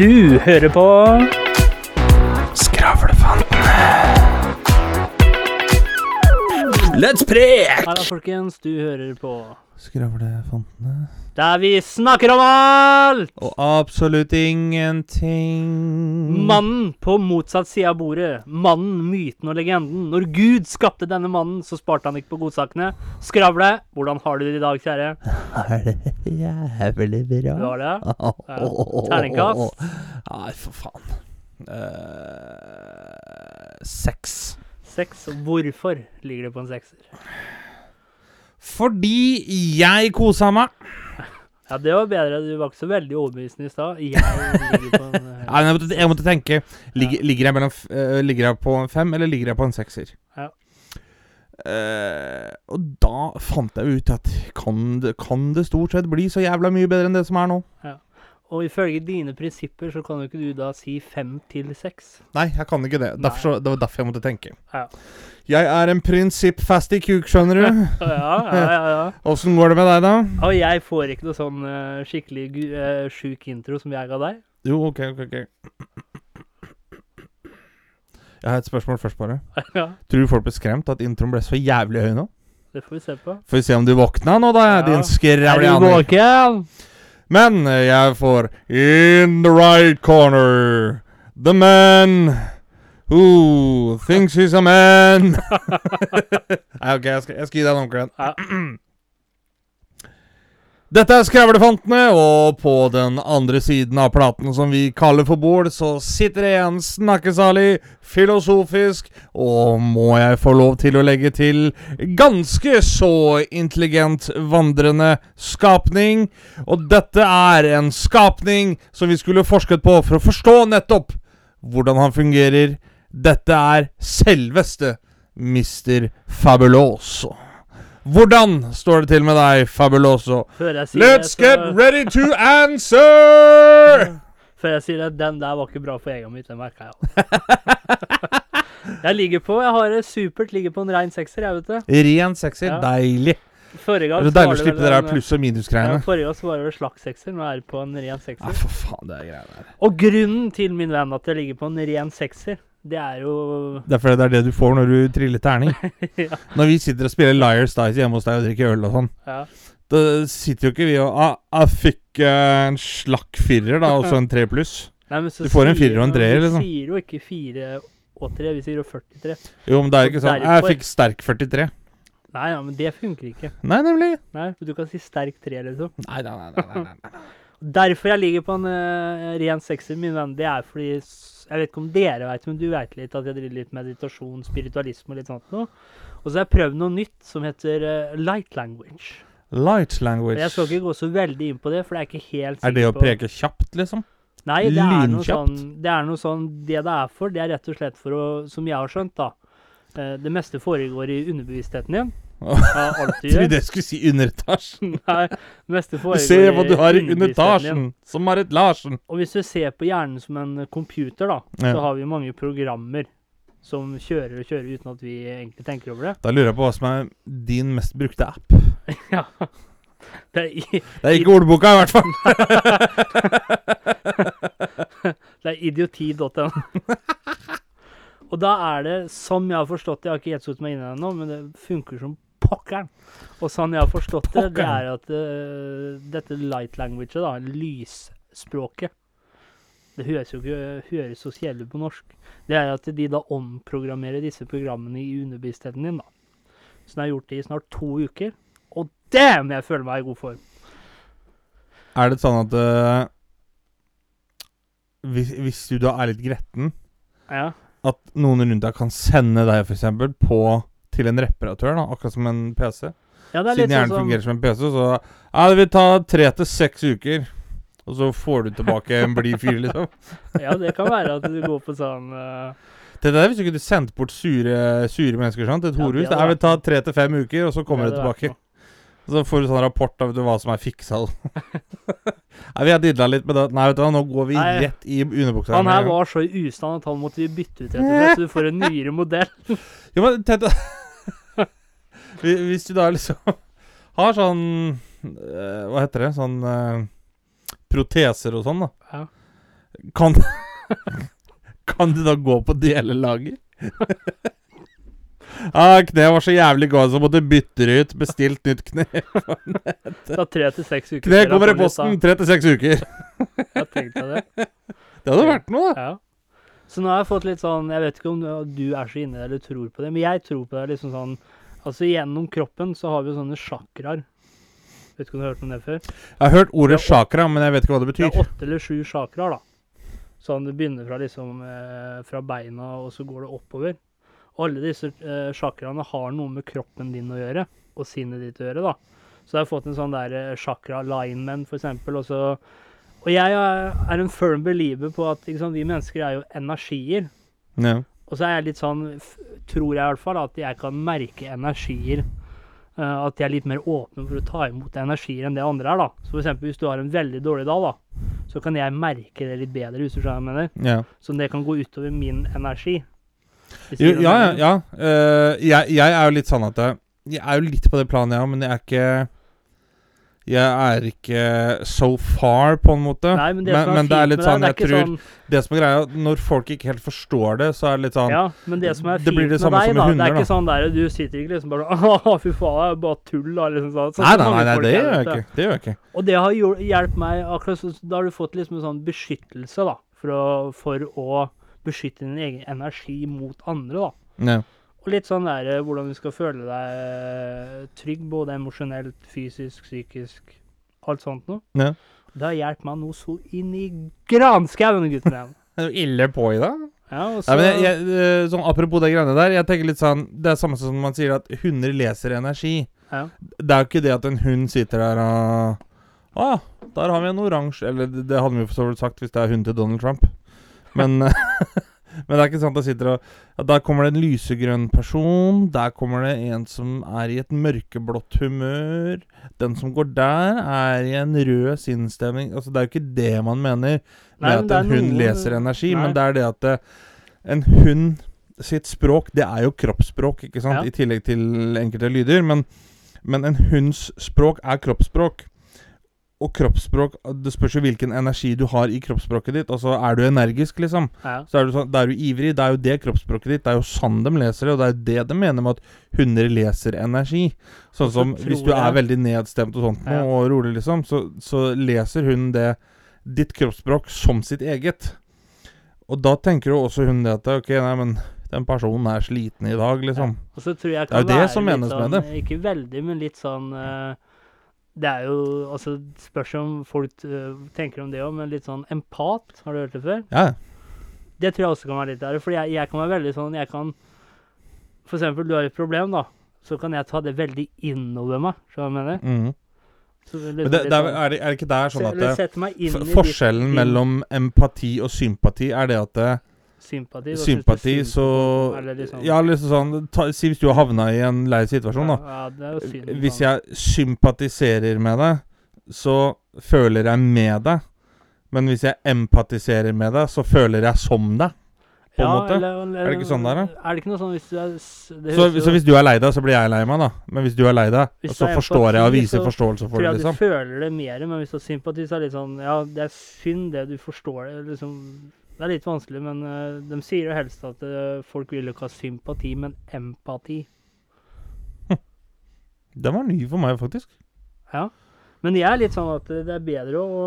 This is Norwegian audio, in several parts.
Du hører på Skravlefantene. Let's prek! Halla, folkens. Du hører på Skravlefantene. Der vi snakker om alt! Og absolutt ingenting. Mannen på motsatt side av bordet. Mannen, myten og legenden. Når Gud skapte denne mannen, så sparte han ikke på godsakene. Skravle, hvordan har du det i dag, kjære? Er det jævlig bra? Du har det? Ja. Terningkast? Nei, for faen. Uh, seks. Seks. Hvorfor ligger det på en sekser? Fordi jeg kosa meg. Ja, det var bedre. Du var ikke så veldig overbevisende i stad. Jeg eh, jeg, jeg måtte tenke ligger, ligger, jeg mellom, eh, ligger jeg på en fem, eller ligger jeg på en sekser? Ja. Uh, og da fant jeg ut at kan det, kan det stort sett bli så jævla mye bedre enn det som er nå? Og ifølge dine prinsipper så kan jo ikke du da si fem til seks. Nei, jeg kan ikke det. Derfor, så, det var derfor jeg måtte tenke. Ja. Jeg er en prinsippfast i kuk, skjønner du. Ja, ja, ja. ja. Åssen går det med deg, da? Og jeg får ikke noe sånn uh, skikkelig eh, sjuk intro som jeg ga deg. Jo, OK, OK. ok Jeg har et spørsmål først, bare. ja, Tror du folk ble skremt at introen ble så jævlig høy nå? det får vi se på. Får vi se om du våkna nå, da, Ja. din Er du skrævlianer. våken? Men jeg får In the right corner The man Who thinks he's a man ok, jeg skal, jeg skal gi deg en. Ja. Dette er Skravlefantene, og på den andre siden av platen som vi kaller for bord, så sitter det en snakkesalig, filosofisk, og må jeg få lov til å legge til, ganske så intelligent vandrende skapning. Og dette er en skapning som vi skulle forsket på for å forstå nettopp hvordan han fungerer. Dette er selveste Mr. Fabuloso. Hvordan står det til med deg, Fabuloso? Let's det, get ready to answer! Før jeg sier det, den der var ikke bra for egoet mitt, den merka jeg jeg ligger på, jeg har det supert, ligger på en rein sekser, jeg vet det. Ren sekser. Ja. Deilig. Forrige Det er deilig å slippe det der pluss- og Ja, minusgreiene. forrige gang så var det vel slags sekser, nå er det på en ren sekser. Ja, for faen, det er greier der. Og grunnen til, min venn, at jeg ligger på en ren sekser, det er jo Det er fordi det er det du får når du triller terning. ja, Når vi sitter og spiller Liars Dice hjemme hos deg og drikker øl og sånn, ja. da sitter jo ikke vi og ah, Jeg fikk eh, en slakk firer, da, og så en tre pluss. Nei, Du får en firer og en treer, liksom. Vi sier jo ikke fire og tre, vi sier jo 43. Jo, men det er ikke sånn Jeg fikk sterk 43. Nei, ja, men det funker ikke. Nei, nemlig. Nei, Du kan si sterk tre, liksom. Nei, nei, nei. nei, nei, nei. Derfor jeg ligger på en uh, ren sekser, min venn, det er fordi Jeg vet ikke om dere vet, men du vet litt at jeg driver litt meditasjon, spiritualisme og litt sånt noe. Og så har jeg prøvd noe nytt som heter uh, light language. Light language. Jeg skal ikke gå så veldig inn på det, for det er ikke helt Er det å preke kjapt, liksom? Nei, det er noe sånn det er noe sånn Det det er for, det er rett og slett for å Som jeg har skjønt, da. Uh, Det meste foregår i underbevisstheten din. Trodde jeg skulle si underetasjen. Nei, neste foregår ser hva du har i under etasjen underetasjen, som Marit Larsen. Og hvis du ser på hjernen som en computer, da, Ja. så har vi mange programmer som kjører og kjører uten at vi egentlig tenker over det. Da lurer jeg på hva som er din mest brukte app. ja. Det er, i, Det er ikke ordboka, i hvert fall. det er idioti.no. og da er det, som jeg har forstått det, jeg har ikke helt satt meg inn i det ennå, men det funker som pokkeren. Og sånn jeg har forstått det, det er at uh, dette light languaget, da, lysspråket Det høres jo ikke høres så kjedelig på norsk. Det er at de da omprogrammerer disse programmene i underbevisstheten din, da. Så den har gjort det i snart to uker. Og damn, jeg føler meg i god form. Er det sånn at uh, hvis, hvis du da er litt gretten, Ja. at noen rundt deg kan sende deg for eksempel på til en reparatør, da, akkurat som en PC? ja, det er Siden litt hjernen sånn som fungerer som en PC, så ja, det vil ta tre til seks uker. Og så får du tilbake en blid fyr, liksom. Ja, det kan være at du går på sånn eh, Det der hvis du kunne sendt bort sure, sure mennesker sant, til et Ja, horehus. det det hadde vil vært ta tre til fem uker, og så kommer det hadde vært tilbake. Så får du sånn rapport av hva som er fiksa. Nei, vi har didla litt med det. Nei, vet du hva, nå går vi Nei. rett i underbuksa. Han med her en gang. var så i ustand at han måtte vi bytte ut, rett og slett. Så du får en nyere modell. Jo, men tenk deg Hvis du da liksom har sånn eh, Hva heter det? Sånn eh, proteser og sånn, da. Ja. Kan Kan du da gå på delelager? ah, kneet var så jævlig godt, så måtte bytte det ut. Bestilt nytt kne. Ta tre til seks uker. Kne kommer i posten. Tre til seks uker. Jeg tenkte det. Det hadde vært noe, da. Ja. Så nå har jeg fått litt sånn Jeg vet ikke om du er så inne i det eller tror på det, men jeg tror på det liksom sånn Altså gjennom kroppen så har vi sånne chakraer. Vet ikke om du har hørt om det før? Jeg har hørt ordet chakra, men jeg vet ikke hva det betyr. Det er åtte eller sju chakraer, da. Sånn det begynner fra liksom eh, fra beina, og så går det oppover. Og alle disse eh, chakraene har noe med kroppen din å gjøre, og sinnet ditt å gjøre, da. Så jeg har fått en sånn der eh, chakra lineman, for eksempel, og så Og jeg er er en firm believer på at liksom, vi mennesker er jo energier. Ja. Og så er jeg litt sånn, tror jeg i hvert fall, at jeg kan merke energier. Uh, at de er litt mer åpne for å ta imot energier enn det andre er. da. Så for eksempel hvis du har en veldig dårlig dag, da, så kan jeg merke det litt bedre, hvis du skjønner hva jeg mener. ja. Så det kan gå utover min energi. Jo, ja, ja. ja. Uh, jeg, jeg er jo litt sånn at jeg, jeg er jo litt på det planet, ja, men jeg er ikke Jeg er ikke so far, på en måte. Nei, men det men, men det er litt sånn jeg det tror sånn Det som er greia, når folk ikke helt forstår det, så er det litt sånn Ja, men det som er fint blir det med deg, da, det er ikke da. sånn der du sitter ikke liksom bare Å, fy faen, det er bare tull, da. Liksom sånn. Nei, nei, nei, nei det gjør jeg ikke. Det gjør jeg ikke. Og det har hjul- hjulpet meg akkurat sånn Da har du fått liksom en sånn beskyttelse, da. For å, for å beskytte din egen energi mot andre, da. Ja. Og litt sånn der eh, hvordan du skal føle deg eh, trygg, både emosjonelt, fysisk, psykisk, alt sånt noe. Ja. Det har hjulpet meg noe så inn i granskauen, gutten min. Er du ille på i dag? Ja, og Nei, så jeg, jeg, eh, sånn Apropos det greiene der. Jeg tenker litt sånn Det er samme som man sier at hunder leser energi. ja. Det er jo ikke det at en hund sitter der og Å, der har vi en oransje Eller det, det hadde vi for så vidt sagt hvis det er hund til Donald Trump. Men Men det er ikke sant at sitter og ja, Der kommer det en lysegrønn person. Der kommer det en som er i et mørkeblått humør. Den som går der, er i en rød sinnsstemning. Altså, det er jo ikke det man mener med at en hund noen... leser energi, Nei. men det er det at det, en hund sitt språk, det er jo kroppsspråk, ikke sant? Ja. I tillegg til enkelte lyder. Men, men en hunds språk er kroppsspråk. Og kroppsspråk Det spørs jo hvilken energi du har i kroppsspråket ditt. Altså, er du energisk, liksom, ja. så er du, sånn, da er du ivrig. Det er jo det kroppsspråket ditt. Det er jo sånn de leser det, og det er jo det de mener med at hunder leser energi. Sånn som hvis du er veldig nedstemt og sånt Ja. og rolig, liksom, så, så leser hun det ditt kroppsspråk som sitt eget. Og da tenker jo også hun det at Ok, nei, men den personen er sliten i dag, liksom. Og så tror jeg Det er jo det som menes menes med sånn, det. Ikke veldig, men litt sånn eh, Det er jo Altså, spørs om folk uh, tenker om det òg, men litt sånn empat. Har du hørt det før? Ja. Det tror jeg også kan være litt der. For jeg, jeg kan være veldig sånn Jeg kan For eksempel, du har et problem, da. Så kan jeg ta det veldig innover meg. Skjønner du hva jeg mener? er Men liksom det, det er, sånn- er, det, er det ikke der sånn at det, Forskjellen mellom empati og sympati er det at det, sympati, Sympati, så eller liksom, Ja, liksom sånn ta, Si hvis du har havna i en lei situasjon, da. Ja, ja, synd. Hvis jeg sympatiserer med deg, så føler jeg med deg. Men hvis jeg empatiserer med deg, så føler jeg som deg. på en måte. Eller, Er det ikke sånn der, da? Er det ikke noe sånn hvis du er Så, så hvis du er lei deg, så blir jeg lei meg, da. Men hvis du er lei deg, så er forstår jeg og viser forståelse for det, liksom. jeg du føler det mer, men hvis du har sympati, så er det litt sånn Ja, det er synd det, du forstår det. Liksom, det er litt vanskelig, men eh, de sier jo helst at eh, folk vil ikke ha sympati, men empati. Den var ny for meg, faktisk. Ja. Men jeg er litt sånn at det er bedre å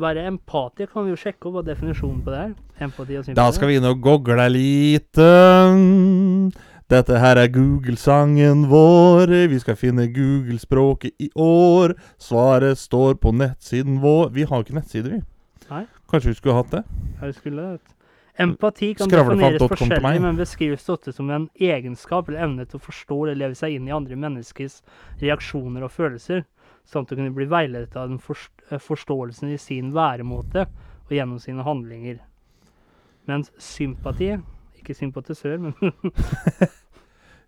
være empati. Kan vi jo sjekke opp hva definisjonen på det er? Empati og sympati. Da skal vi inn og gogle litt. Dette her er Google-sangen vår. Vi skal finne Google-språket i år. Svaret står på nettsiden vår. Vi har ikke nettside, vi. Nei. Kanskje vi skulle hatt det? Ja, vi skulle det. Empati kan defineres forskjellig, men beskrives ofte som en egenskap eller evne til å forstå eller leve seg inn i andre menneskers reaksjoner og følelser, samt å kunne bli veiledet av den eh, forståelsen i sin væremåte og gjennom sine handlinger. Mens sympati Ikke sympatisør, men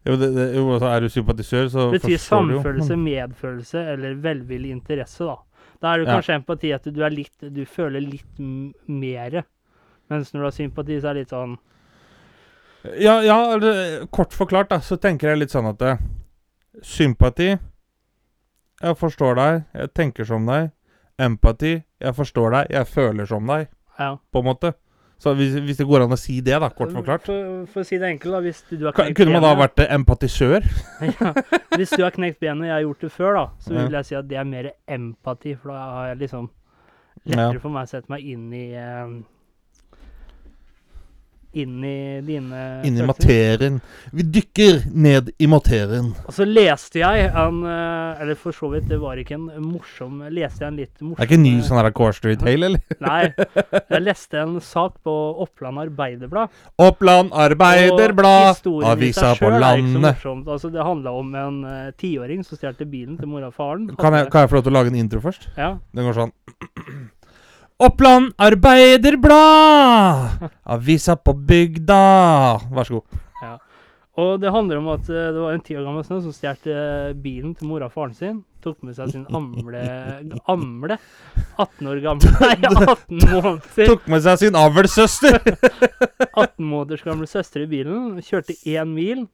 Jo, det, det, jo altså, er du sympatisør, så forstår du jo. Betyr samfølelse, medfølelse eller velvillig interesse, da. Da er det Ja. kanskje empati at du er litt Du føler litt mer, mere. Mens når du har sympati, så er det litt sånn Ja, ja kort forklart, da, så tenker jeg litt sånn at eh, Sympati Jeg forstår deg, jeg tenker som deg. empati. Jeg forstår deg. Jeg føler som deg, Ja. på en måte. Så hvis, hvis det går an å si det, da, kort forklart. For, for å si det enkelt, da. Hvis du har knekt Kunne man da benet- vært eh, empatisør? ja, Hvis du har knekt benet og jeg har gjort det før, da, så vil jeg si at det er mer empati. For da har jeg liksom lettere for meg å sette meg inn i eh, Inn i dine Inni i materien. Vi dykker ned i materien. Og så leste jeg en eh, Eller for så vidt, det var ikke en morsom Leste jeg en litt morsom Det er ikke en ny sånn her Core Street Hale, eller? Nei. Jeg leste en sak på Oppland Arbeiderblad. Oppland Arbeiderblad, avisa på selv er ikke så landet. Altså, det handla om en eh, tiåring som stjal bilen til mora og faren. Kan jeg, kan jeg få lov til å lage en intro først? Ja. Den går sånn Oppland Arbeiderblad! Avisa på bygda. Vær så god. Og det handler om at eh, det var en ti år gammel snø som stjal eh, bilen til mora og faren sin. Tok med seg sin amle Amle? 18 år gammel Nei, 18 måneder. Tok med seg sin avlssøster. 18 måneders gamle søster i bilen. Kjørte én mil.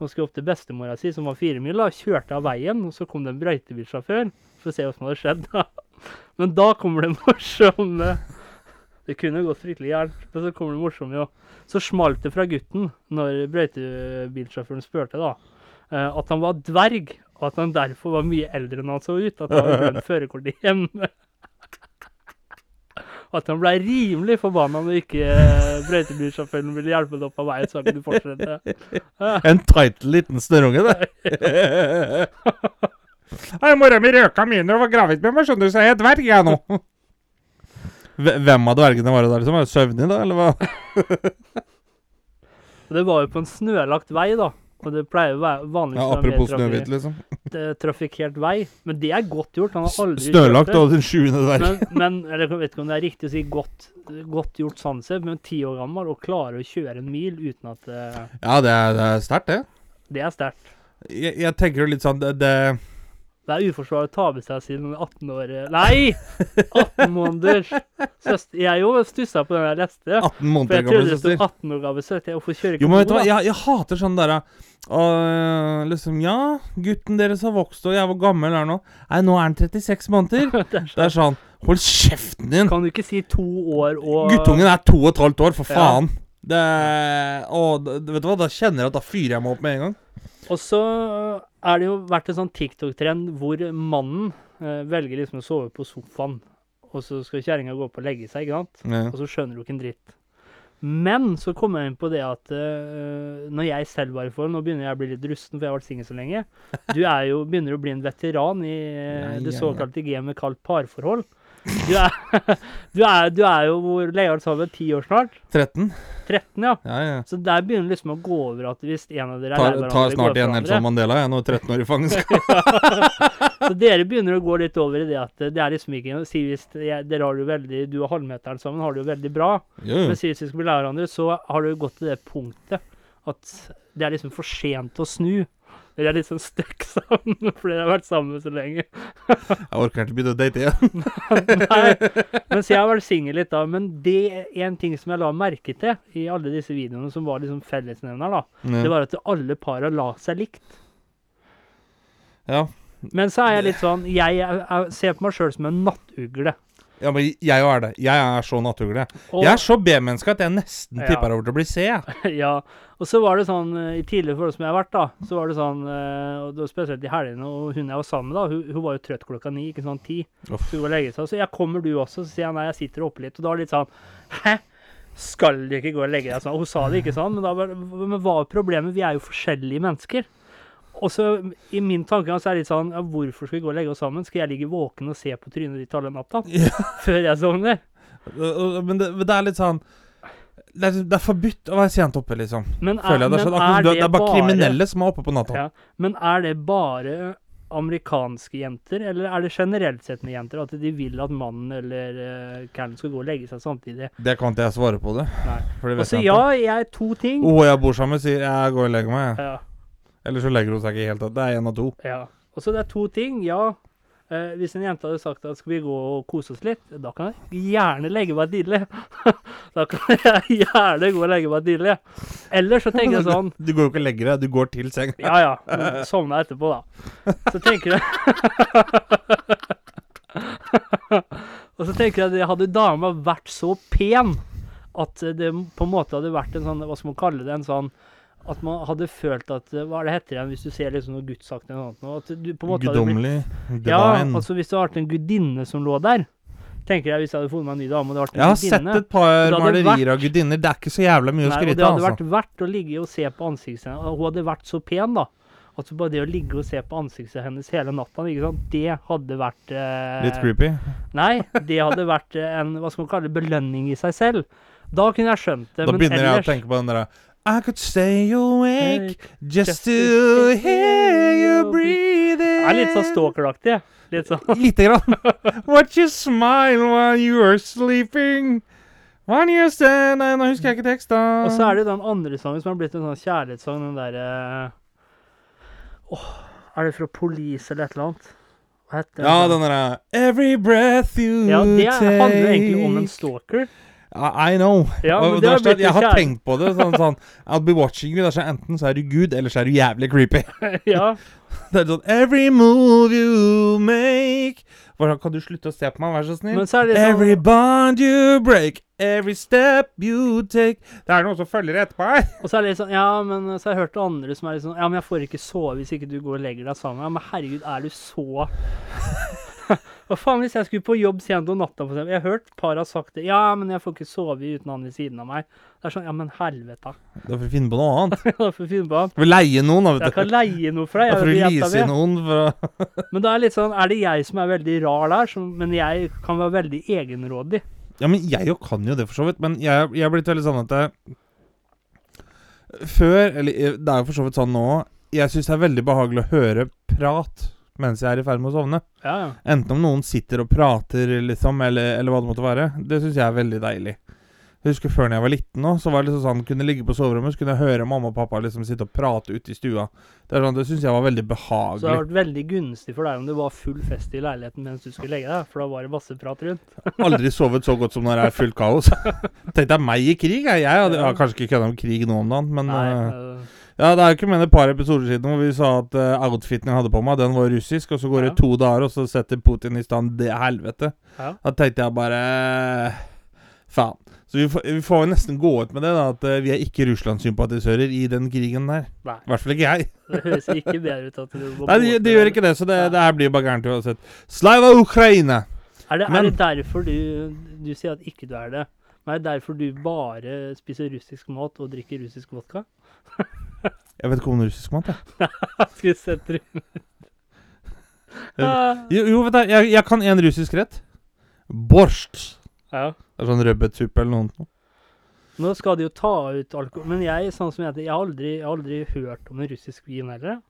Og skulle opp til bestemora si, som var fire mil. da, Kjørte av veien, og så kom det en brøytebilsjåfør for å se hva som hadde skjedd. da. Men da kommer det morsomme Det kunne gått fryktelig gærent, men så kommer det morsomme jo. Så smalt det fra gutten når brøytebilsjåføren spurte da, eh, at han var dverg, og at han derfor var mye eldre enn han så ut. At han hadde glemt førerkortet hjemme. Og at han ble rimelig forbanna når ikke eh, brøytebilsjåføren ville hjelpe ham opp av veien, så han kunne fortsette. En tight liten snørrunge, det. Nei, Mora mi røka mine og var gravid med meg, skjønner du, så jeg er dverg, jeg nå. Hvem av dvergene var det der som var søvnig, da, eller hva? Det var jo på en snølagt vei, da. Og det pleier å være vanligvis Ja, apropos Snøhvit, liksom. trafikkert vei. Men det er godt gjort. Han har aldri Snølagt kjørt det. og den sjuende dverg. Men, men eller jeg vet ikke om det er riktig å si godt, godt gjort sånn sett, men ti år gammel og klarer å kjøre en mil uten at uh, Ja, det er, det er sterkt, det. Det er sterkt. Jeg, jeg tenker jo litt sånn det, det Det er uforsvarlig å ta med seg sin 18 år Nei! 18 måneders søster. Jeg jo stussa på den jeg leste. 18 For måneder jeg trodde det sto søster. 18 år gammel søster. Hvorfor kjører ikke Jo, men vet du hva, jeg, jeg hater sånn derre øh, Liksom Ja, gutten deres har vokst, og jeg hvor gammel er nå? Nei, nå er han 36 måneder. Det er Det er sånn Hold kjeften din! Kan du ikke si to år og Guttungen er to og et halvt år, for Ja. faen. Det og, vet du hva, da kjenner jeg at da fyrer jeg meg opp med en gang. Og så er det jo vært en sånn TikTok-trend hvor mannen eh, velger liksom å sove på sofaen, og så skal kjerringa gå opp og legge seg, ikke sant? Ja. Og så skjønner du ikke en dritt. Men så kommer jeg inn på det at uh, når jeg selv var i forhold Nå begynner jeg å bli litt rusten, for jeg har vært singel så lenge. Du er jo, begynner å bli en veteran i uh, det såkalte gamet kalt parforhold. Du er, du er, du er jo hvor lenge har sammen? Ti år snart? 13? 13, ja. Ja, ja. Så der begynner det liksom å gå over at hvis en av dere er Tar, tar snart igjen Nelson Mandela, jeg, når 13 år i fangenskap. Så dere begynner å gå litt over i det at det er liksom ikke Si hvis dere har det veldig Du og halvmeteren sammen har det jo veldig bra, Jo, men si hvis vi skal bli lærere, så har det jo gått til det punktet at det er liksom for sent å snu. Dere er liksom stuck sammen fordi dere har vært sammen så lenge. Jeg orker ikke begynne å date igjen. Nei, mens jeg har vært singel litt da. Men det en ting som jeg la merke til i alle disse videoene som var liksom fellesnevner, da. Det var at alle para la seg likt. Ja. Men så er jeg litt sånn Jeg, jeg, jeg ser på meg sjøl som en nattugle. Ja, men jeg er det. Jeg er så naturlig. Og, Jeg er så B-menneske at jeg nesten Ja. tipper over til å bli C. ja, og så var det sånn eh, I tidligere forhold som jeg har vært, da, så var det sånn eh, og det var Spesielt i helgene, og hun jeg var sammen med, da, hun, hun var jo trøtt klokka ni, ikke sånn ti. Uff. Så hun var legge seg. Så jeg kommer du også? Så sier jeg nei, jeg sitter oppe litt. Og da er det litt sånn Hæ? Skal du ikke gå og legge deg sånn? Hun sa det ikke sånn, men, da, men hva er problemet? Vi er jo forskjellige mennesker. Og så i min tanke så er det litt sånn ja, Hvorfor skal vi gå og legge oss sammen? Skal jeg ligge våken og se på trynet ditt alle natta? Før jeg sovner? Men det, men det er litt sånn det er, det er forbudt å være sent oppe, liksom. Men er, Føler jeg det er sånn, akkurat, er det, er bare kriminelle som er oppe på natta. Ja, men er det bare amerikanske jenter, eller er det generelt sett med jenter at de vil at mannen eller uh, karen skal gå og legge seg samtidig? Det kan ikke jeg svare på, det. Nei. For det vet jeg ja, jeg er to ting. Hun jeg bor sammen med, sier 'jeg går og legger meg'. Ja, Eller så legger hun seg ikke helt. Det er én av to. ja. Og så det er to ting. Ja, eh, hvis en jente hadde sagt at skal vi gå og kose oss litt, da kan jeg gjerne legge meg tidlig. da kan jeg gjerne gå og legge meg tidlig. Eller så tenker jeg sånn Du går jo ikke og legger deg, du går til seng. Ja ja, sovna etterpå, da. Så tenker jeg Og så tenker jeg at hadde dama vært så pen at det på en måte hadde vært en sånn, hva skal man kalle det, en sånn at man hadde følt at Hva er det heter igjen hvis du ser liksom noe gudsaktig eller noe noe, At du på en måte blitt Guddommelig. Ja, altså hvis det hadde vært en gudinne som lå der Tenker jeg hvis jeg hadde funnet meg en ny dame og det hadde vært en gudinne Jeg har sett et par malerier av gudinner. Det er ikke så jævla mye Nei, å skryte det hadde altså. vært verdt å ligge og se på ansiktet hennes. Hun hadde vært så pen, da. Altså bare det å ligge og se på ansiktet hennes hele natta, det hadde vært eh, Litt creepy. Nei, det hadde vært eh, en hva skal man kalle det, belønning i seg selv. Da kunne jeg skjønt det. Da begynner jeg å tenke på den derre I could stay awake just just to hear you breathing. Er litt sånn stalkeraktig. Litt sånn. Lite grann. Watch you smile while you are sleeping. When you stand Nei, nå husker jeg ikke teksten. Og så er det den andre sangen som har blitt en sånn kjærlighetssang, den derre Åh, er det fra Police eller et eller annet? Hva heter Ja, den derre Every breath you take. Ja, det handler egentlig om en stalker. I know. Ja, og men det det har verste er at blitt jeg har tenkt på det. Sånn, sånn I'll be watching you. Sånn, enten så er du Gud, eller så er du jævlig creepy. ja. Det er sånn Every move you make Hvordan Kan du slutte å se på meg, vær så snill? Men så er det Every sånn bond you break, every step you take Det er noen som følger etterpå her. Og så er det litt sånn Ja, men så har jeg hørt andre som er litt sånn Ja, men jeg får ikke sove hvis ikke du går og legger deg sammen. Ja, men herregud, er du så Hva faen hvis jeg skulle på jobb sent om natta, for eksempel? Jeg har hørt par har sagt det. Ja, men jeg får ikke sove uten han ved siden av meg. Det er sånn Ja, men helvete. Da får du finne på noe annet. Da får du finne på annet. Vi leie noen, da, Jeg kan leie noe for deg. Da får du vise lease noen for å Men da er det litt sånn Er det jeg som er veldig rar der, som, men jeg kan være veldig egenrådig? Ja, men jeg jo kan jo det, for så vidt. Men jeg, jeg er blitt veldig sånn at jeg, Før Eller eh, det er jo for så vidt sånn nå Jeg syns det er veldig behagelig å høre prat mens jeg er i ferd med å sovne. Ja, ja. Enten om noen sitter og prater, liksom, eller, eller hva det måtte være. Det syns jeg er veldig deilig. Jeg husker Før når jeg var liten, nå, så var det liksom sånn kunne ligge på soverommet så kunne jeg høre mamma og pappa liksom sitte og prate ute i stua. Det, er sånn, det syns jeg var veldig behagelig. Så det har vært veldig gunstig for deg om det var full fest i leiligheten mens du skulle legge deg, for da var det masse prat rundt. Aldri sovet så godt som når det er fullt kaos. Tenk deg meg i krig. Jeg, jeg, hadde, jeg har kanskje ikke kødda om krig nå om dagen, men Nei, øh, Ja, Det er jo ikke mer et par episoder siden hvor vi sa at uh, outfiten jeg hadde på meg, den var russisk. Og så går Ja. det to dager, og så setter Putin i stand det helvete. ja. Da tenkte jeg bare Faen. Så vi får, vi får jo nesten gå ut med det, da at uh, vi er ikke Russland-sympatisører i den krigen der. Nei, I hvert fall ikke jeg. det høres ikke bedre ut at du må Nei, de, de gjør ikke det, så det, det her blir bare gærent uansett. Slava Ukraina! Er det, Men- er det derfor du Du sier at ikke du er det? Men er det derfor du bare spiser russisk mat og drikker russisk vodka? Jeg vet ikke om russisk mat, jeg. Skulle sett det Ah, Jo, jo vet du, jeg, jeg kan en russisk rett. Borsjt. Ja. Det er sånn rødbetsuppe eller noe. Nå skal de jo ta ut alkohol Men jeg, sånn som jeg, jeg, har aldri, jeg har aldri hørt om en russisk vin heller.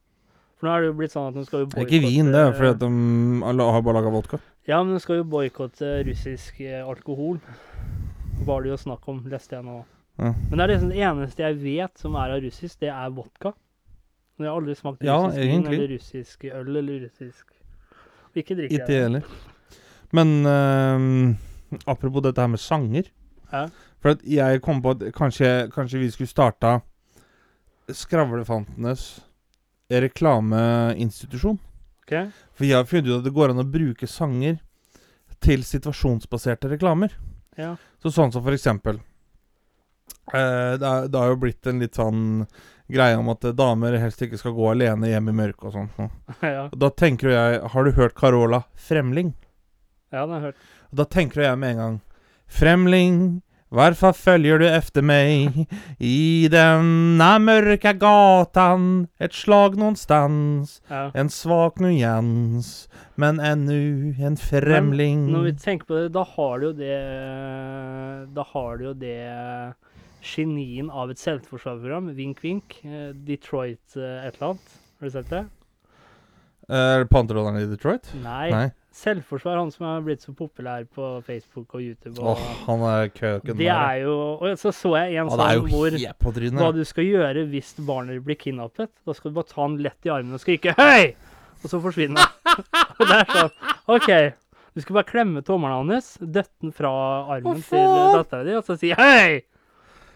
For nå er det jo blitt sånn at nå skal jo Det er ikke vin, det er fordi at de har bare laga vodka. Ja, men nå skal jo boikotte russisk eh, alkohol. Var det jo snakk om, leste jeg nå. Ja. Men det er liksom det eneste jeg vet som er av russisk, det er vodka. Men jeg har aldri smakt Ja, russisk vin eller russisk øl eller russisk Ikke drikker Ikke jeg det. heller. Men uh, apropos dette her med sanger. Ja. For at jeg kom på at kanskje, kanskje vi skulle starta Skravlefantenes reklameinstitusjon. Okay. For jeg har funnet ut at det går an å bruke sanger til situasjonsbaserte reklamer. Ja. Så sånn som for eksempel eh, det, er, det har jo blitt en litt sånn greie om at damer helst ikke skal gå alene hjem i mørket og sånn. ja. Da tenker jo jeg Har du hørt Carola Fremling? ja, det har jeg hørt. Da tenker jeg med en gang Fremling, hvorfor følger du efter meg i denne mørke gatan? et slag någonstans, Ja. en svak nujans, men ennu en främling. Når vi tenker på det, da har du jo det Da har du jo det genien av et selvforsvarsprogram. Vink, vink. eh, Detroit eh, et eller annet. Har du sett det? Er det panteråderen i Detroit? Nei. Nei. Selvforsvar, han som har blitt så populær på Facebook og YouTube. Åh, oh, han er køken det er jo Og så så jeg en er sånn hvor hva du skal gjøre hvis barnet blir kidnappet. Da skal du bare ta han lett i armen og skrike 'høy!' Og så forsvinner han. og det er sånn OK. Du skal bare klemme tommelen hans, døtte den fra armen oh, til dattera di, og så si 'hei!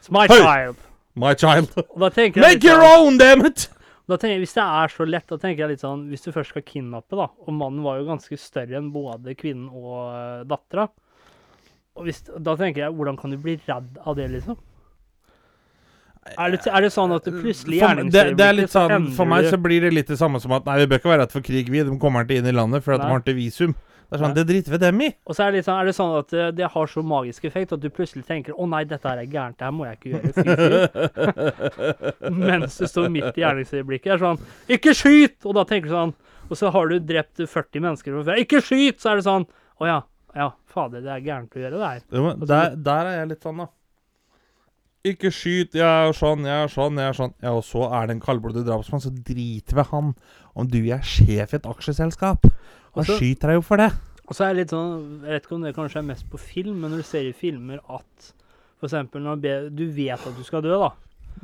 It's my Høy! child'. My child. Og da tenker jeg Make litt your sånn, own, damn it! da tenker jeg, Hvis det er så lett, da tenker jeg litt sånn Hvis du først skal kidnappe, da, og mannen var jo ganske større enn både kvinnen og uh, dattera, Og hvis, da tenker jeg, hvordan kan du bli redd av det, liksom? Er det, er det sånn at du plutselig for, det, det er litt sånn, for meg så blir det litt det samme som at Nei, vi bør ikke være redd for krig, vi. De kommer ikke inn i landet fordi at de Nei. har ikke visum. Det er sånn, ja. det driter vi dem i. Og så er det, sånn, er det sånn at det, det har så magisk effekt at du plutselig tenker 'Å nei, dette her er gærent, det her må jeg ikke gjøre'. Fy, fy. Mens du står midt i gjerningsøyeblikket. er sånn 'Ikke skyt!' Og da tenker du sånn Og så har du drept 40 mennesker før. 'Ikke skyt!' Så er det sånn 'Å ja, ja, fader, det er gærent å gjøre det her'. Jo, men der, der er jeg litt sånn, da. Ikke skyt, jeg er sånn, jeg er sånn, jeg er sånn. Ja, og så er det en kaldblodig drapsmann, så driter vi han om du er sjef i et aksjeselskap. Han Også, skyter deg jo for det. Og så er det litt sånn Jeg vet ikke om det kanskje er mest på film, men når du ser i filmer at eksempel når ber- du vet at du skal dø, da,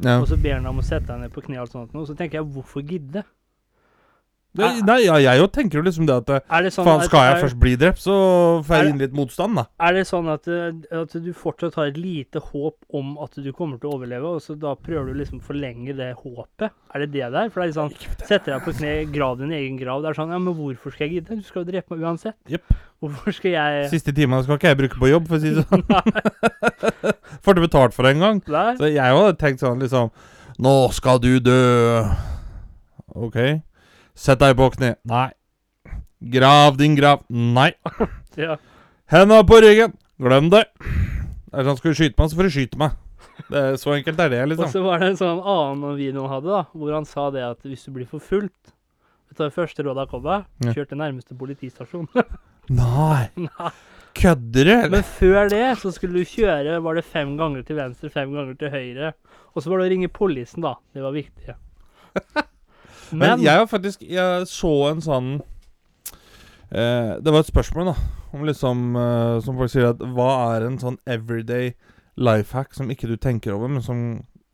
Ja. og så ber han deg om å sette deg ned på kne, og sånt, og så tenker jeg hvorfor gidde? Det, nei, ja, jeg jo tenker jo liksom det at det sånn Faen, skal jeg er- først bli drept, så får jeg inn litt motstand, da. Er det sånn at, eh, at du fortsatt har et lite håp om at du kommer til å overleve, og så da prøver du liksom å forlenge det håpet? Er det det der? For det er sånn Setter deg på kne, grav din egen grav. Det er sånn Ja, men hvorfor skal jeg gidde? Du skal jo drepe meg uansett. Yep. Hvorfor skal jeg Siste timene skal ikke jeg bruke på jobb, for å si det sånn. Får du betalt for det en gang? Nei. Så jeg hadde tenkt sånn liksom Nå skal du dø. OK. Sett deg på kne. Nei. Grav din grav. Nei. Ja. Henda på ryggen. Glem det. Er sånn, Skal du skyte meg, så får du skyte meg. Det Så enkelt er det, liksom. Og så var det en sånn annen video han hadde, da, hvor han sa det at hvis du blir forfulgt Vet du hva det første rådet kom med? Kjør til nærmeste politistasjon. Nei. Nei. Kødder du? Men før det så skulle du kjøre var det fem ganger til venstre, fem ganger til høyre. Og så var det å ringe politiet, da. Det var viktig. Men, Men, jeg har faktisk Jeg så en sånn eh, Det var et spørsmål, da. Om liksom eh, Som folk sier at Hva er en sånn everyday life hack som ikke du tenker over, men som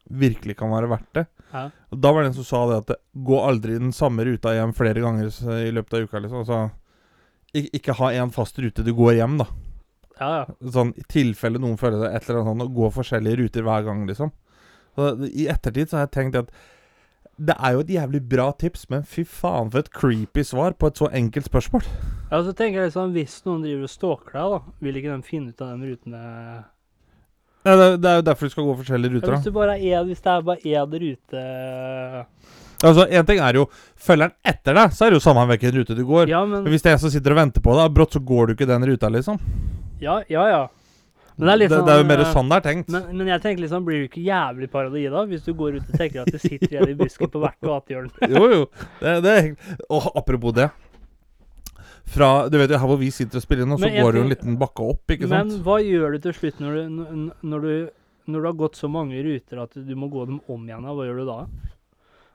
virkelig kan være verdt det? ja, Og Da var det en som sa det at gå aldri den samme ruta hjem flere ganger i løpet av uka. liksom Altså ik Ikke ha én fast rute du går hjem, da. ja, ja. Sånn I tilfelle noen føler det et eller annet sånn, å gå forskjellige ruter hver gang, liksom. Så I ettertid så har jeg tenkt at det er jo et jævlig bra tips, men fy faen for et creepy svar på et så enkelt spørsmål. ja, så tenker jeg liksom, Hvis noen driver og stalker deg, da, vil ikke de finne ut av de rutene Ja, det, det er jo derfor du skal gå forskjellige ja, ruter. hvis, da du bare er, hvis det er bare én rute Altså, En ting er jo Følger den etter deg, så er det jo samme hvilken rute du går. Ja, men Men hvis det er en som sitter og venter på deg, brått så går du ikke den ruta, liksom. Ja, ja. ja. Men det er litt det, sånn det er jo mer sånn det er tenkt. Men, men jeg tenker liksom, blir du ikke jævlig paranoid da, hvis du går ut og tenker at det sitter en i busken på hvert gatehjørne? Jo, jo. Det, det Og apropos det. Fra, du vet jo Her hvor vi sitter og spiller nå, så går det jo en liten bakke opp, ikke Men sant? hva gjør du til slutt når du, når du, når du har gått så mange ruter at du må gå dem om igjen? Hva gjør du da?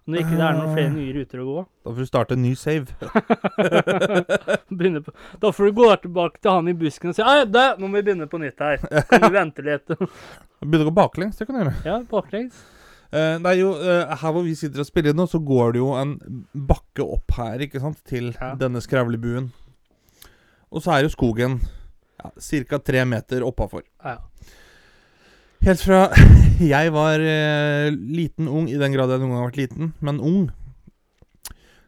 Når ikke det er noen flere nye ruter å gå? Da får du starte en ny save. På, da får du gå tilbake til han i busken og si Nei, det, nå må vi begynne på nytt her. Kan du vente litt? Begynne å gå baklengs, det kan du gjøre. ja, baklengs. Uh, det er jo, uh, her hvor vi sitter og spiller nå, så går det jo en bakke opp her, ikke sant, til Ja. denne skravlebuen. Og så er jo skogen ja, ca. tre meter oppafor. Ja. Helt fra jeg var eh, liten ung, i den grad jeg noen gang har vært liten, men ung,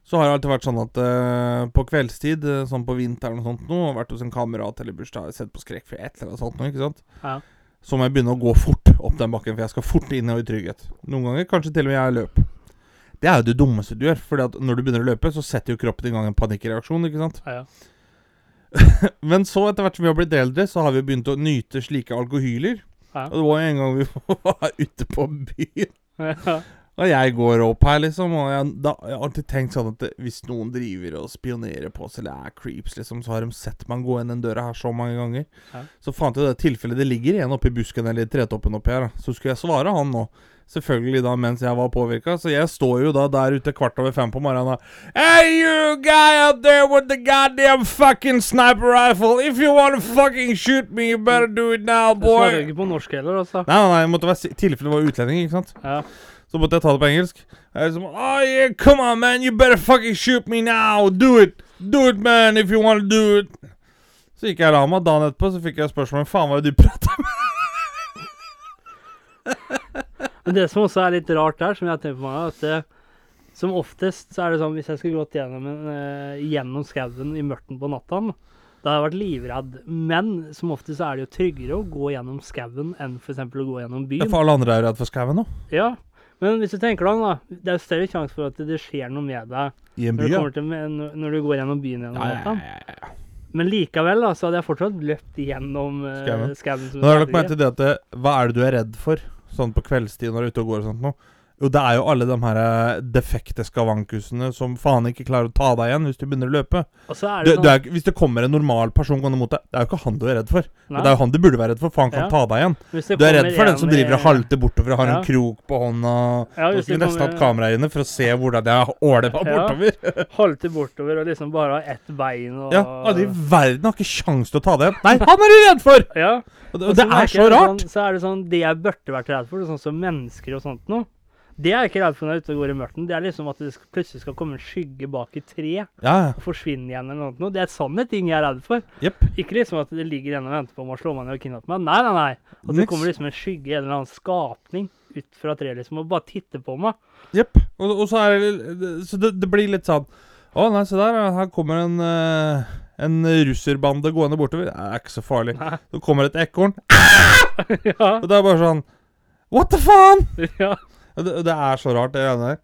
så har det alltid vært sånn at eh, på kveldstid, eh, sånn på vinteren og sånt nå, vært hos en kamerat eller bursdag, sett på skrekkfilm, et eller annet sånt noe, ikke sant? Ja. Så må jeg begynne å gå fort opp den bakken, for jeg skal fort inn og i trygghet. Noen ganger kanskje til og med jeg løp. Det er jo det dummeste du gjør, for når du begynner å løpe, så setter jo kroppen i gang en panikkreaksjon, ikke sant? Ja, ja. Men så, etter hvert som vi har blitt eldre, så har vi begynt å nyte slike alkohyler. Ja. Og det var jo en gang vi var ute på byen, Ja. Og jeg går opp her, liksom, og jeg, da, jeg har alltid tenkt sånn at hvis noen driver og spionerer på oss, eller er creeps, liksom, så har de sett meg gå inn den døra her så mange ganger. Ja. Så fant jeg det tilfellet det ligger en oppi busken eller i tretoppen oppi her, da. så skulle jeg svare han nå. Selvfølgelig da mens jeg var påvirka, så jeg står jo da der ute kvart over fem på morgenen Hey you guy out there with the goddamn fucking sniper rifle! If you wanna fucking shoot me, you better do it now, Du svarer boy! ikke på norsk heller, altså. Nei, nei, nei, det måtte være tilfelle det var utlending, ikke sant? Ja. Så måtte jeg ta det på engelsk. Jeg er liksom, oh yeah, come on man, you better fucking shoot me now! Do it! Do it, man, if you wanna do it! Så gikk jeg og la meg. Dagen etterpå så fikk jeg spørsmål om faen hva du prater med? Men det som også er litt rart der, som jeg har tenkt på meg, at det, som oftest så er det sånn hvis jeg skulle gått gjennom, en, eh, gjennom skauen i mørket på natta, Da hadde jeg vært livredd. Men som oftest så er det jo tryggere å gå gjennom skauen enn f.eks. å gå gjennom Ja, byen. For alle andre er jo redd for skauen nå. Ja, men hvis du tenker deg om, da. Det er jo større sjanse for at det skjer noe med deg I en når du, til, når du går gjennom byen gjennom Ja, ja, ja, ja. Men likevel da, så hadde jeg fortsatt løpt igjennom uh, Skauen. Men har dere merket det at Hva er det du er redd for, sånn på kveldstid når du er ute og går og sånt noe? Jo, det er jo alle de her eh, defekte skavankusene som faen ikke klarer å ta deg igjen hvis du begynner å løpe. Du, det du sånn er, hvis det kommer en normal person gående mot deg, det er jo ikke han du er redd for. Nei, Det er jo han du burde være redd for, for han kan Ja. ta deg igjen. Du er redd for den som driver og i- halter bortover og har Ja. en krok på hånda. Ja, du skulle nesten hatt kamera inne for å se hvordan jeg åler meg Ja. bortover. halter bortover og liksom bare har ett bein og Ja, Alle i verden har ikke kjangs til å ta deg igjen. Nei, han er du redd for! Ja, Og det, og og det er så rart. Sånn, så er det sånn Det jeg burde vært redd for, sånn som mennesker og sånt noe. Det er jeg ikke redd for når jeg er ute og går i mørket. Det er liksom at det plutselig skal komme en skygge bak i tre Ja, og forsvinne igjen eller noe. Det er sånne ting jeg er redd for. Yep. Ikke liksom at det ligger igjen og venter på om å slå meg ned og kidnappe meg. Nei, nei, nei. At det kommer liksom en skygge, en eller annen skapning ut fra treet liksom, og bare titter på meg. Jepp. Og, og så er det Så det, det blir litt sånn Å, nei, se der. Her kommer en uh, En russerbande gående bortover. Det er ikke så farlig. Nei. Så kommer et ekorn. ja, Og det er bare sånn What the faen? ja. Det, det er så rart, det greiene der.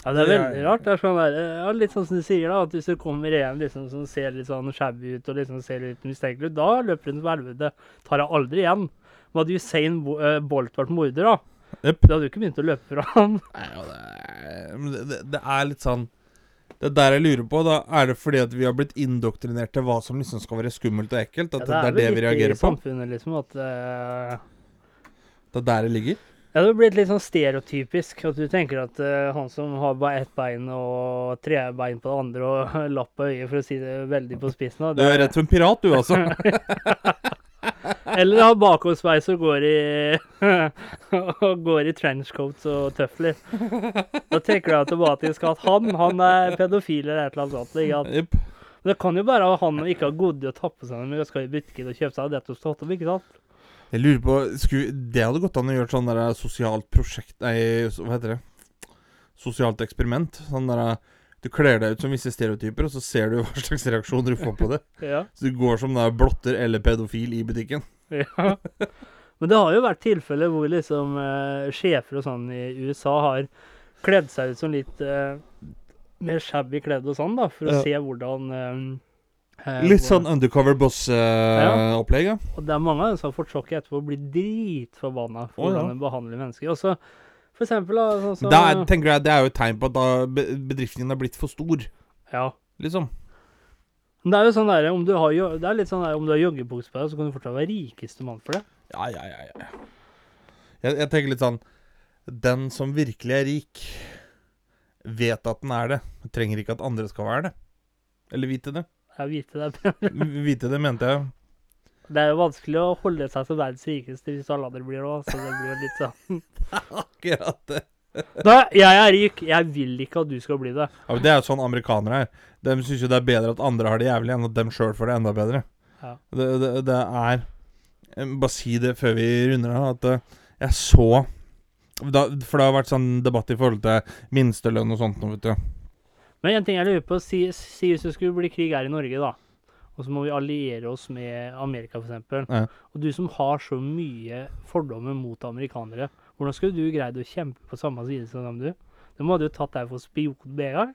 Ja, det er er- veldig rart. Det er sånn der, ja, litt sånn som du sier, da. At hvis du kommer igjen liksom, som ser litt sånn shabby ut og liksom ser litt mistenkelig ut, da løper hun til helvete. Tar jeg aldri igjen. Men hadde Usain eh, Bolt vært morder, da, yep. da hadde du ikke begynt å løpe fra han. Nei, ja, det, er- det, det, det er litt sånn Det er der jeg lurer på. Da er det fordi at vi har blitt indoktrinert til hva som liksom skal være skummelt og ekkelt? At det, er det vel vi litt reagerer i på? samfunnet, liksom, at uh... Det er der det ligger? Ja, det har blitt litt sånn stereotypisk. At du tenker at uh, han som har bare ett bein og tre bein på det andre og lapp på øyet, for å si det veldig på spissen da, Du er rett for en pirat, du, altså. Eller har bakhåndsveis og går i og går i trenchcoats og tøfler. Da tenker du automatisk at han han er pedofil eller et eller annet sånt. Ikke? sant? Men det kan jo bare være han ikke har i å tappe seg når han skal i butikken og kjøpe seg det hos opp, ikke sant? Jeg lurer på skulle, Det hadde gått an å gjøre sånn der sosialt prosjekt Nei, hva heter det? Sosialt eksperiment. Sånn der Du kler deg ut som visse stereotyper, og så ser du hva slags reaksjoner du får på det. Ja. Så du går som der blotter eller pedofil i butikken. ja. Men det har jo vært tilfeller hvor liksom eh, sjefer og sånn i USA har kledd seg ut som litt eh, mer shabby kledd og sånn, da, for å Ja. se hvordan eh, eh, Litt sånn undercover boss-opplegg, ja. Og det er mange av dem som har fått sjokk etterpå og blir dritforbanna for Å, ja. hvordan de behandler mennesker. Og så for eksempel sånn som Da er- tenker jeg Det er jo et tegn på at bedriften din er blitt for stor, Ja. liksom. Men det er jo sånn der, om du har, det er litt sånn der, om du har joggebukse på deg, så kan du fortsatt være rikeste mann for det. Ja, ja, ja, ja. Jeg, jeg tenker litt sånn Den som virkelig er rik, vet at den er det. Trenger ikke at andre skal være det. Eller vite det. Jeg vite det. Vite det, mente jeg. Det er jo vanskelig å holde seg som verdens rikeste hvis alle andre blir det òg, så det blir jo litt sånn Akkurat det. Da, jeg er rik, jeg vil ikke at du skal bli det. Ja, men Det er jo sånn amerikanere er. De syns jo det er bedre at andre har det jævlig, enn at dem sjøl får det enda bedre. Ja. Det, det, det er Bare si det før vi runder av, at eh, jeg så da, For det har vært sånn debatt i forhold til minstelønn og sånt nå, vet du. Men en ting jeg lurer på, si, si hvis det skulle bli krig her i Norge, da. Og så må vi alliere oss med Amerika, f.eks. Ja. Og du som har så mye fordommer mot amerikanere, hvordan skulle du greid å kjempe på samme side som dem, du? Må du jo tatt deg for spion med en gang.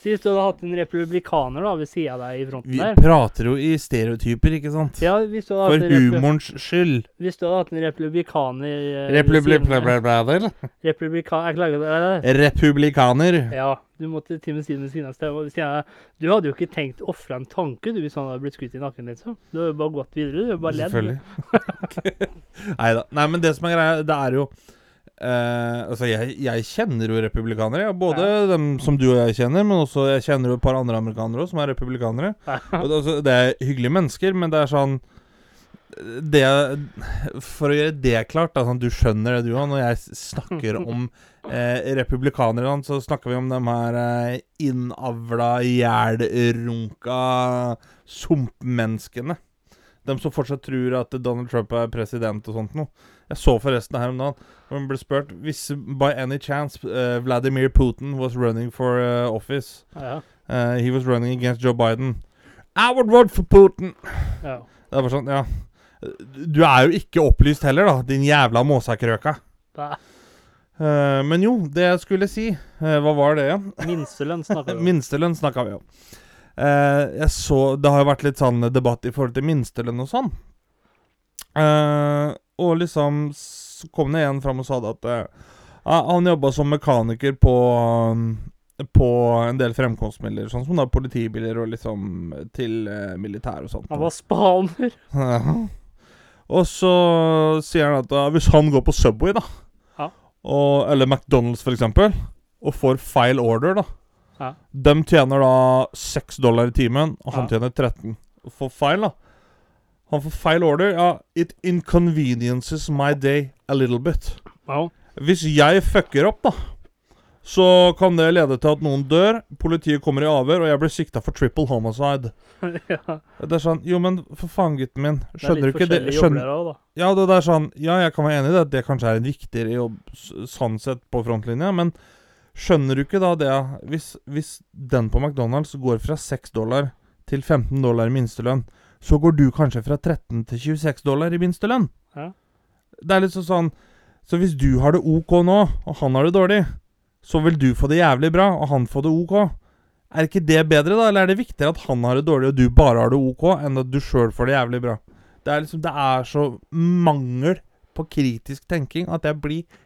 Si hvis du hadde hatt en republikaner da ved sida av deg i fronten Vi der. prater jo i stereotyper, ikke sant? Ja, hvis du hadde For hatt en, humorens skyld. hvis du hadde hatt en republikaner eh, ved siden- Republikaner. Republika... Jeg klager på det. Republikaner. Ja, du måtte til og med si det med siden av. Ved siden av- Du hadde jo ikke tenkt å ofre en tanke du hvis han hadde blitt skutt i nakken, liksom. Du hadde jo bare gått videre. Du hadde bare ledd. Selvfølgelig. Nei da. Nei, men det som er greia, det er jo eh, Altså, jeg, jeg kjenner jo republikanere. Ja. Både dem som du og jeg kjenner, men også jeg kjenner jo et par andre amerikanere også, som er republikanere. Og det, altså, det er hyggelige mennesker, men det er sånn det, For å gjøre det klart, da, sånn, du skjønner det du òg. Når jeg snakker om eh, republikanere, så snakker vi om de her eh, innavla, jælrunka sumpmenneskene. De som fortsatt tror at Donald Trump er president og sånt noe. Jeg så forresten her om dagen hvor han ble spurt Hvis by any chance uh, Vladimir Putin was running for uh, office Ja. Uh, he was running against Joe Biden. I would vote for Putin. Ja. Det er bare sånn, ja. Du er jo ikke opplyst heller, da, din jævla måsakrøka. Men jo, det jeg skulle si Hva var det igjen? Minstelønn snakka vi om. Minstelønn snakka vi om. Jeg så Det har jo vært litt sånn debatt i forhold til minstelønn og sånn. Eh, og liksom så kom det en fram og sa at uh, han jobba som mekaniker på um, på en del fremkomstmidler, sånn som da politibiler og liksom til uh, militær og sånt. Han var spaner. Og så sier han at uh, hvis han går på Subway, da, Ja. og, eller McDonald's for eksempel, og får feil order, da Ja. De tjener da 6 dollar i timen, og han Ja. tjener 13. Og får feil, da. Han får feil order. Ja, it inconveniences my day a little bit. Ja. Hvis jeg fucker opp, da, så kan det lede til at noen dør, politiet kommer i avhør, og jeg blir sikta for triple homicide. ja. Det er sånn Jo, men for faen, gutten min. Er Skjønner du ikke det? Skjønner, også, da. ja, det, det er sånn Ja, jeg kan være enig i det, at det kanskje er en viktigere jobb sånn sett på frontlinja, men skjønner du ikke da det Hvis, hvis den på McDonald's går fra 6 dollar til 15 dollar i minstelønn, så går du kanskje fra 13 til 26 dollar i minstelønn. Ja. Det er litt sånn Så hvis du har det OK nå, og han har det dårlig, så vil du få det jævlig bra, og han får det OK. Er ikke det bedre, da? Eller er det viktigere at han har det dårlig, og du bare har det OK, enn at du sjøl får det jævlig bra? Det er liksom Det er så mangel på kritisk tenking at jeg blir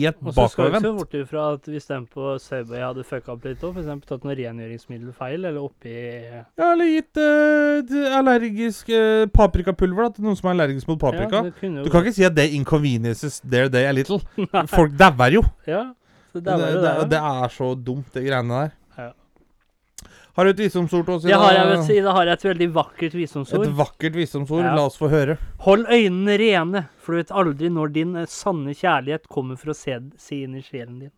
helt Og så skal vi ikke se bakovervendt. bort ifra at hvis den på Subway hadde fucka opp litt òg, f.eks. tatt noe rengjøringsmiddel feil, eller oppi Ja, eller gitt uh, allergisk uh, paprikapulver da, til noen som er allergisk mot paprika. Ja, du kan ikke si at det inconveniences there they a little. Folk dauer jo. Ja, så Det, det det, det. det er så dumt, de greiene der. Har du et visdomsord til oss Det har jeg, vet da har jeg et veldig vakkert Et vakkert visdomsord. Ja. La oss få høre. Hold øynene rene, for du vet aldri når din eh, sanne kjærlighet kommer for å se, se inn i sjelen din.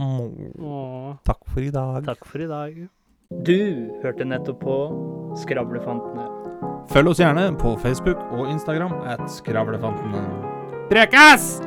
Mm, Åh, takk for i dag. takk for i dag. Du hørte nettopp på Skravlefantene. Følg oss gjerne på Facebook og Instagram at Skravlefantene. Prekes!